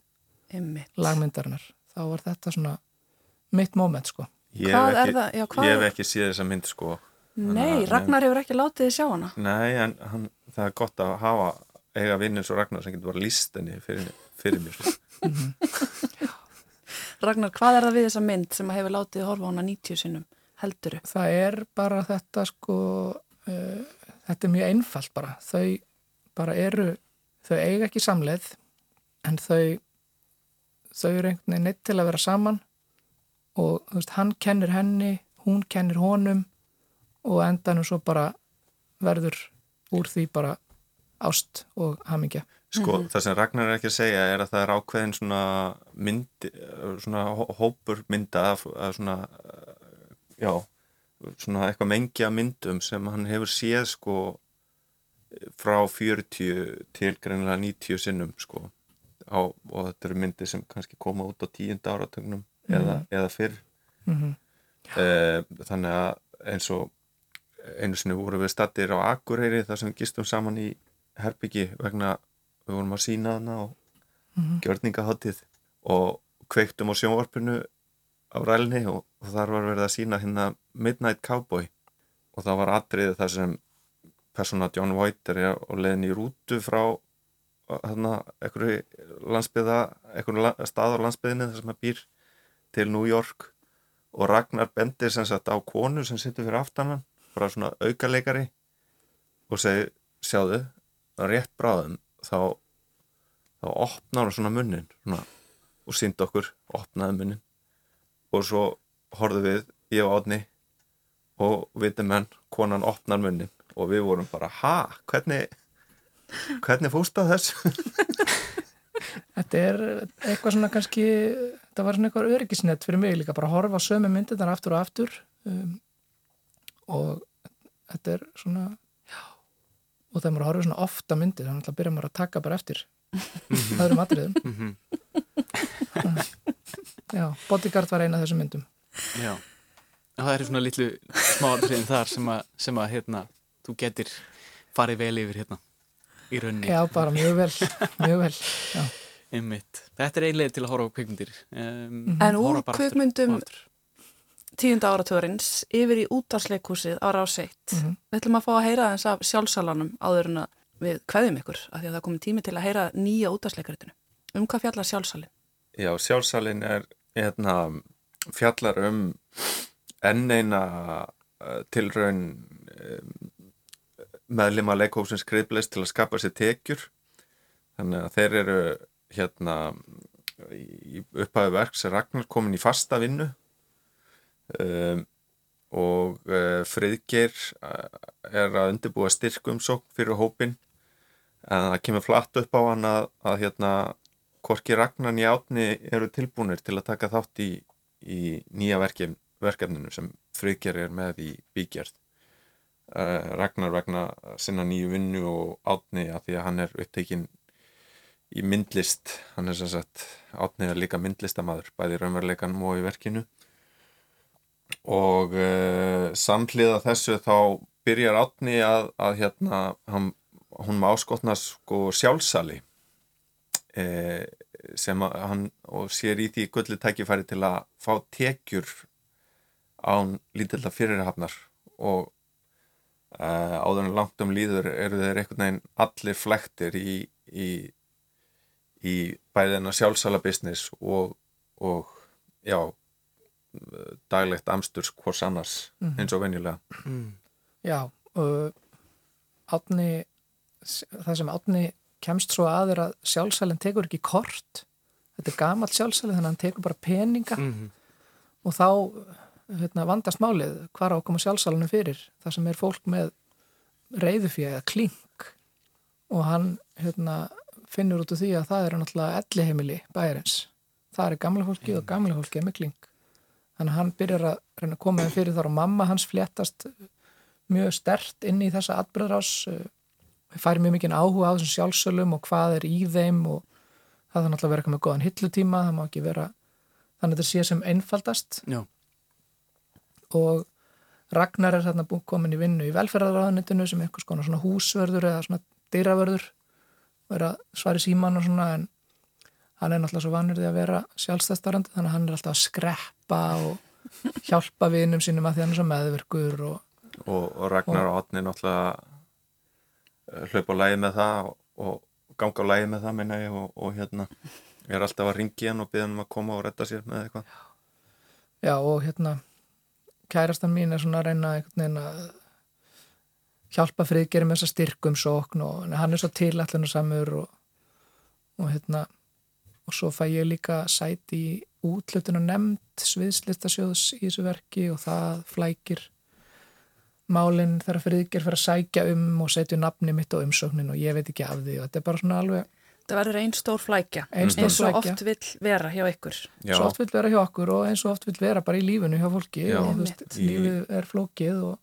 Einmitt. lagmyndarinnar, þá var þetta svona mitt moment sko. Ég Hvað hef er ekki, það? Já, hvað ég hef ekki séð þessa mynd sko Nei, Ragnar hefur ekki látið þið sjá hana. Nei, en hann, það er gott að hafa eiga vinn eins og Ragnar sem getur bara líst henni fyrir, fyrir mér <laughs> Ragnar, hvað er það við þessa mynd sem að hefur látið þið horfa á hana 90 sinnum? Helduru? það er bara þetta sko uh, þetta er mjög einfalt bara þau bara eru þau eiga ekki samleið en þau þau eru einhvern veginn neitt til að vera saman og veist, hann kennir henni hún kennir honum og endanum svo bara verður úr því bara ást og hamingja. Sko, það sem Ragnar er ekki að segja er að það er ákveðin svona myndi, svona hó- hópur mynda af, af svona, uh, já, svona eitthvað mengja myndum sem hann hefur séð sko frá 40 til greinilega 90 sinnum sko á, og þetta eru myndir sem kannski koma út á tíunda áratögnum eða, eða fyrr. Mm Eh, þannig að eins og einu sinni voru við stattir á Akureyri þar sem við gistum saman í Herbyggi vegna við vorum að sína hana og Mhm. gjörningaháttið og kveiktum á sjónvarpinu á rælni og, og þar var verið að sína hérna Midnight Cowboy og það var atriðið þar sem persóna John White er á leiðin í rútu frá hérna einhverju landsbyða einhverju la stað á landsbyðinni þar sem hann býr til New York og Ragnar bendir sem sagt á konu sem sittur fyrir aftanan bara svona aukaleikari og segir, sjáðu rétt bráðum þá þá opnar hún svona munnin svona, og sínd okkur, opnaði munnin. Og svo horfðu við ég og Átni og viti menn, konan opnar munnin og við vorum bara, ha, hvernig hvernig fúst að þess <laughs> Þetta er eitthvað svona kannski, þetta var svona eitthvað öryggisnett fyrir mig líka, bara að horfa á sömu myndirnar aftur og aftur um, og þetta er svona, já, og þegar maður horfir svona ofta myndir, þannig að byrja maður að taka bara eftir öðrum atriðum. Mhm. Já, Bodyguard var eina af þessum myndum. Já. Það eru svona litlu smáatriðin þar sem að, sem að hérna, þú getur farið vel yfir hérna í rauninni. Já, bara mjög vel, mjög vel. Já. Einmitt. Þetta er einlega til að horfa á kvikmyndir. Um, En úr horfa bara aftur kvikmyndum og aftur. tíunda áratörins yfir í útarsleikúsið á ráseitt. Mhm. Við ætlum að fá að heyra þess af sjálfsalanum áður en að við kveðum ykkur af því að það komin tími til að heyra nýja útarsleikaritinu. Um hvað fjallar sjálfsalin? Já, sjálfsalinn er hérna, fjallar um enn eina uh, tilraun um, meðlima leikhófsins skrifleist til að skapa sér tekjur. Þannig að þeir eru hérna í upphæðu verk sem Ragnar komin í fasta vinnu. Um, og uh, Friðgeir uh, er að undirbúa styrkumsókn fyrir hópin en það kemur flatt upp á hann að, að hérna Korki Ragnar Njáttni eru tilbúinir til að taka þátt í, í nýja verkefn, verkefninu sem Friðgeir er með í uh, Ragnar vegna sinna nýju vinnu og átni að því að hann er upptekinn í myndlist. Hann er sem sagt átni er líka myndlistamæður bæði í raunveruleikanum og í verkinu. Og uh, samhliða þessu þá byrjar átni að, að hérna hann, hún má áskotna sko sjálfsali. Eh, sem að hann og sér í því gulli tækifæri til að fá tekjur án lítilla fyrirhafnar og uh, áður en langt um líður eru þeir einhvern veginn allir flektir í, í, í bæðina sjálfsala business og, og já daglegt amsturs hvors annars eins og venjulega. Já, uh, átni, það sem átni kemst svo að er að sjálfsælinn tekur ekki kort, þetta er gamalt sjálfsælinn þannig að hann tekur bara peninga. Mhm. og þá hérna, vandast málið hvar á að koma sjálfsælunum fyrir, það sem er fólk með reyðufíða eða klink. Og hann hérna, finnur út úr því að það er náttúrulega elliheimili bæjarins, það er gamla fólki og gamla fólki er með klink. Þannig að hann byrjar að reyna að koma þeim fyrir þar og mamma hans fléttast mjög stert inn í þessa atbyrðrás fær mjög mikið áhuga á þessum sjálfsölum og hvað er í þeim og það þarf náttúrulega að vera eitthvað með góðan hillutíma það má ekki vera þannig að þetta sé sem einfaldast. Já. Og Ragnar er þarna komin í vinnu í velferðarraðunitinu sem einhvers konar svona húsvörður eða svona dýravörður og er að svari síman og svona en hann er náttúrulega svo vanur því að vera sjálfstæðstarandi þannig að hann er alltaf að skreppa og hjálpa vinum sínum að því hann er svo meðvirkur og og, og Ragnar og Átni náttúrulega eh, hlaupa á lægi með það og, og ganga á lægi með það meina ég og, og hérna er alltaf að ringi hann og byggja hann um að koma og redda sér með eitthvað. Já og hérna kærastan mín er svona að reyna að hjálpa friðgerum þessa styrkum sókn og hann er svo tilætlun og samur og, og hérna og svo fæ ég líka sæti í útlutun og nefnd sviðslistasjóðs í þessu verki og það flækir málinn þegar friðger fyrir að sækja um og setja nafni mitt á umsóknin og ég veit ekki af því og þetta er bara svona alveg Það verður einn stór flækja, Ein stór eins og flækja. oft vill vera hjá ykkur. Já, svo oft vil vera hjá okkur og eins og oft vil vera bara í lífinu hjá fólki Já. og veist, Í- lífið er flókið og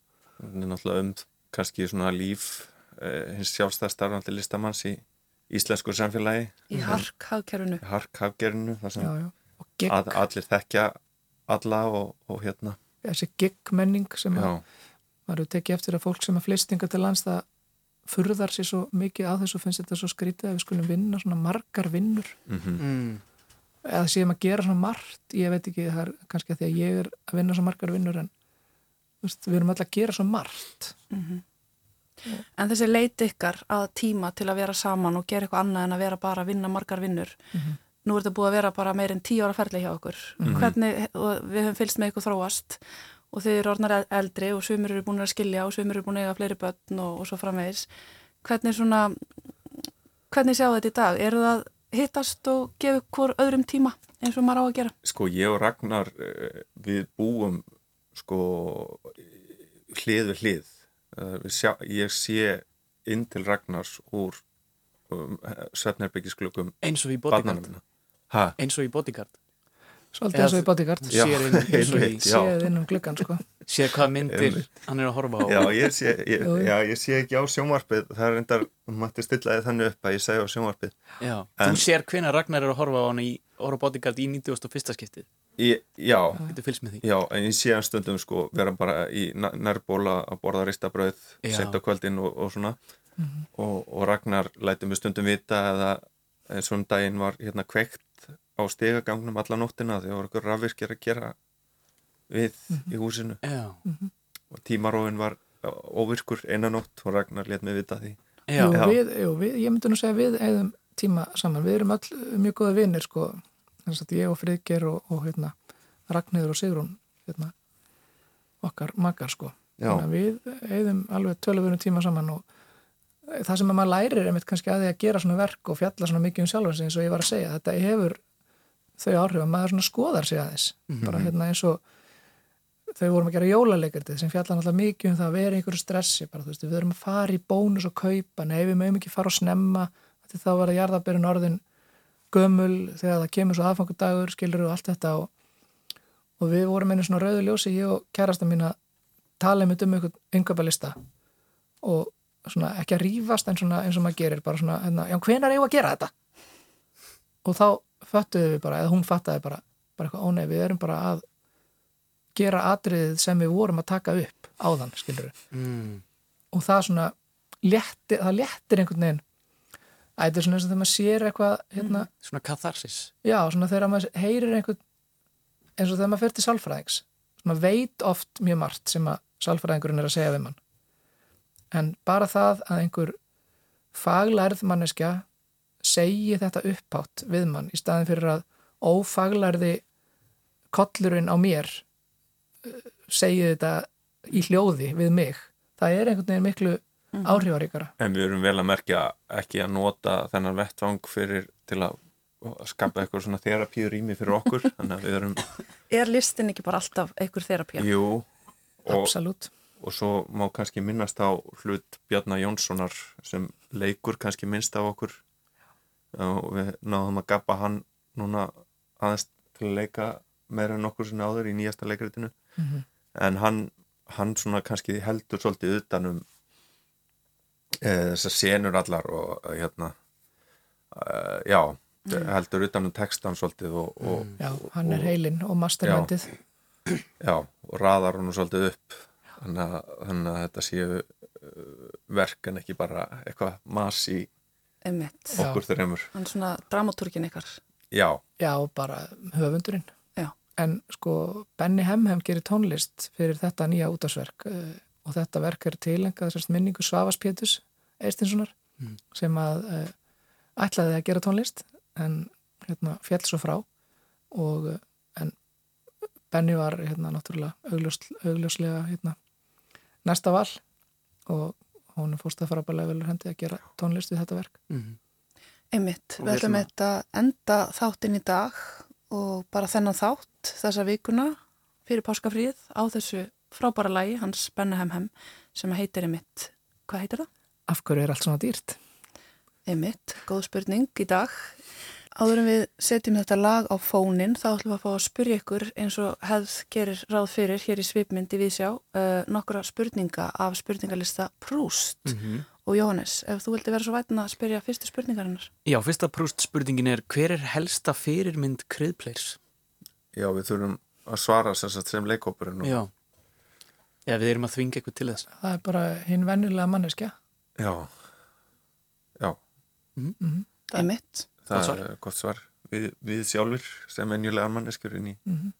það er náttúrulega um kannski svona líf eh, hins sjálfstæðstarfandi listamanns í íslensku samfélagi. Í harkhafgerinu þar sem já, já. og gig, að, allir þekkja alla og, og hérna. Þessi gig-menning sem að, maður hefur tekið eftir að fólk sem að flistinga til lands það furðar sér svo mikið á þessu finnst þetta svo skrítið að við skulum vinna svona margar vinnur mm Mm. eða séum að gera svona margt ég veit ekki, það er kannski að því að ég er að vinna svo margar vinnur en veist, við erum alltaf að gera svo margt En þessi leiti ykkar að tíma til að vera saman og gera eitthvað annað en að vera bara að vinna margar vinnur. Nú er þetta búið að vera bara meirinn tíu ára ferli hjá okkur. Hvernig, og við höfum fylgst með ykkur þróast og þið eru orðnar eldri og sumir eru búin að skilja og sumir eru búin að eiga fleiri börn og, og svo framvegis. Hvernig svona, hvernig sjáu þetta í dag? Eru það hittast og gefa hvort öðrum tíma eins og maður á að gera? sko ég og Ragnar eh, við búum sko hlið við hlið Eh, við sjá, ég sé inn til Ragnars úr um, svefnerbyggisklökum Eins og í bodyguard. Eins og í bodyguard. Svolítið eins og í bodyguard. Sér inn, í, séð inn um gluggan sko. Sér hvað myndir hann er að horfa á. Já, ég sé, ég, já, ég sé ekki á sjónvarpið. Það er reyndar, hún mætti stilla þið þannig upp að ég segi á sjónvarpið. Já. En- Þú sér hvenær Ragnar er að horfa á hann í horfa bodyguard í 91. skiptið. ég, Já, já, en ég sé hann stundum sko vera bara í næ- nærbóla að borða ristabröð sent á kvöldin og, og svona. Og, og Ragnar læti mig stundum vita eða eins og um daginn var hérna kveikt á stegagangnum alla nóttina því að var okkur rafvirkir að gera við í húsinu Já. og tímarófin var óvirkur einanótt og Ragnar let mig vita því Já. Já. við, jú, við, ég myndi nú segja við eigðum tíma saman, við erum öll mjög góða vinnir sko, þess að ég og Friðger og, og hérna, Ragnhildur og Sigrún hérna, okkar makar sko, Já. þannig að við eigðum alveg tölvöðunum tíma saman og það sem að maður lærir er mitt kannski að því að gera svona verk og fjalla svona mikið um sjálfan sig eins og ég var að segja, þetta hefur þau áhrif að maður svona skoðar sig aðeins. Bara hérna eins og þau vorum að gera jólaleikardið sem fjallan alltaf mikið um það að vera í einhverju stressi bara, veist, við erum að fara í bónus og kaupa. Nei, við mögum ekki fara og snemma þá var að jarðabyrjun orðin gömul þegar það kemur svo aðfangudagur skilur og allt þetta. Og, og við vorum einu svona rauðu ljósi ég og kærasta mín að tala um einhvern yngöpalista og svona ekki að svona eins og maður gerir bara svona, hérna, já, hvenar eigum við að gera þetta? Og þá föttuðu við bara, eða hún fattaði bara, bara eitthvað, ónei, við erum bara að gera atriðið sem við vorum að taka upp áðan, skilur við. Mm. Og það svona, léttir, það léttir einhvern veginn, að þetta er svona eins og þegar maður sér eitthvað, hérna, Svona katharsis. já, svona þegar maður heyrir einhvern, eins og þegar maður fer til sálfræðings, svona veit oft mjög margt sem að sálfræðingurinn er að segja við mann. En bara það að einhver faglærð manneskja segi þetta upphátt við mann í staðin fyrir að ófaglærði kollurinn á mér uh, segi þetta í hljóði við mig. Það er einhvern veginn miklu áhrifaríkara. En við erum vel að merkja ekki að nota þennan vettvang fyrir til að skapa eitthvað svona þerapíur rými fyrir okkur <laughs> erum, Er listin ekki bara alltaf einhver þerapía? jú og, Absolutt. og svo má kannski minnast á hlut Bjarnar Jónssonar sem leikur kannski minnst á okkur og við náðum að gappa hann núna aðeins til að leika meira en okkur sinni áður í nýjasta leikritinu Mhm. en hann, hann svona kannski heldur svolítið utanum e, þessar senur allar og eh, hérna e, já, heldur utanum textan svolítið og, og, Já, hann er heilinn og mastermindið. já, og raðar hún svolítið upp þannig að, þannig að þetta séu verk en ekki bara eitthvað mas í Einmitt. Okkur þreymur Hann er svona dramatúrkin ykkar. já, Já, bara höfundurinn. Já. En sko, Benny Hemhem gerir tónlist fyrir þetta nýja útásverk uh, og þetta verk er tilengað minningu Svavas Pétus Eistinssonar Mm. sem að uh, ætlaði að gera tónlist en hérna fjall svo frá og uh, en Benny var hérna náttúrulega augljós, augljóslega hérna næsta val og hún fórst að fara bara vel hendi að gera tónlist við þetta verk. Mm. Einmitt. Og Við ætlum þetta enda þáttinn í dag og bara þennan þátt þessa vikuna fyrir páskafríð á þessu frábæra lagi hans Benna Hemhem sem heitir Einmitt. Hvað heitir það? Af hverju er allt svona dýrt? Einmitt, góð spurning í dag. Áður en við setjum þetta lag á fónin þá ætlum við að fá að spyrja ykkur eins og hefð gerir ráð fyrir hér í svipmyndi við sjá uh, nokkra spurninga af spurningalista Proust Mhm. og Jóhannes, ef þú vildi vera svo vætin að spyrja fyrstu spurningarinnar. Já, fyrsta prúst spurningin er hver er helsta fyrirmynd kryðpleirs? já, við þurfum að svara sem, sagt sem leikópurinn og- Já. Já, við erum að þvinga eitthvað til þess. Það er bara hinn vennilega manneskja. já, já Mm Einmitt. það svar. er gott svar við, við sjálfur sem venjulega manneskjur inn í -hmm.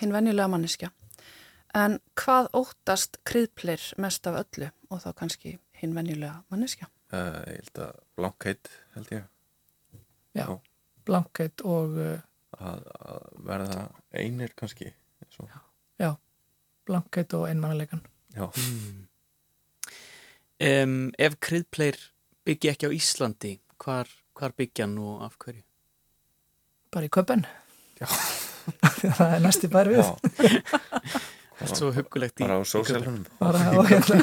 hinn venjulega manneskja. En hvað óttast kryðplir mest af öllu og þá kannski hinn venjulega manneskja? uh, ég held að blankheit held ég Já, Já. blankheit og uh, að, að verða einir kannski Svo, já, blankheit og einmannaleikan. já, Mm. Um, ef kryðpleir byggja ekki á Íslandi, hvar, hvar byggja og af hverju? Bara í köpen. Já. <laughs> það er næsti bær við. Allt <laughs> svo hugulegt í bara á sósélunum Bara, á, <laughs> hérna,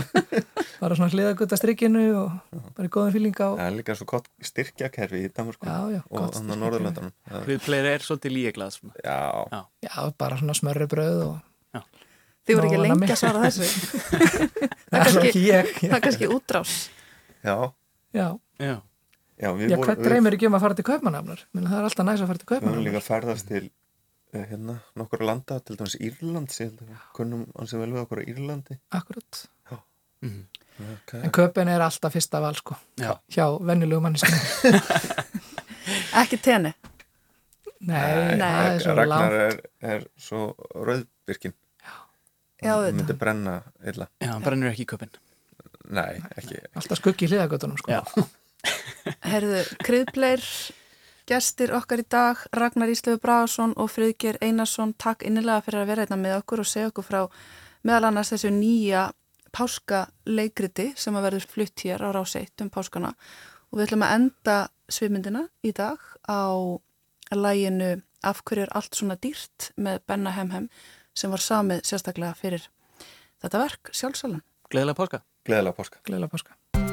bara svona hliðagutta strikkinu og bara í góðum fíling á. það er líka svo gott styrkjakerfi í já, og þannig. Norðurlöndunum Það- Kryðpleir er svolítið líeglað svona. já, Já, bara svona smörri bröð og Þið voru ekki lengi að svara þessu. það er kannski- kannski útrás. já, Já, Já. Já við já vorum- hvað dreymir ekki um að fara til kaupmannafnar? Það er alltaf næs að fara til Við höfum líka ferðast til eh, hérna, nokkur landa, til dæmis Írland kunnum ansið vel við okkur á Írlandi Akkurat. Mhm. okay. En köpen er alltaf fyrsta val, sko. Já. Hjá vennilegu manneskinu. <laughs> Ekki tenni. Nei, það er svo Ragnar langt. er, er svo rauðbyrkin Já, hann þetta. myndi brenna illa Já, hann brennur ekki í köpinn. nei, ekki, Alltaf skuggi í hliðagötunum, sko. Já. Herðu, kryðpleir, gestir okkar í dag, Ragnar Íslöfu Bragason og Friðger Einarsson, takk innilega fyrir að vera einna með okkur og segja okkur frá meðal annars þessu nýja páskaleikriti sem að verður flutt hér á ráseitt um páskana og við ætlum að enda svimindina í dag á læginu Af hverju er allt svona dýrt með Benna Hemhem sem var samið sérstaklega fyrir þetta verk sjálfsalan. Gleðilega páska. Gleðilega páska. Gleðilega páska.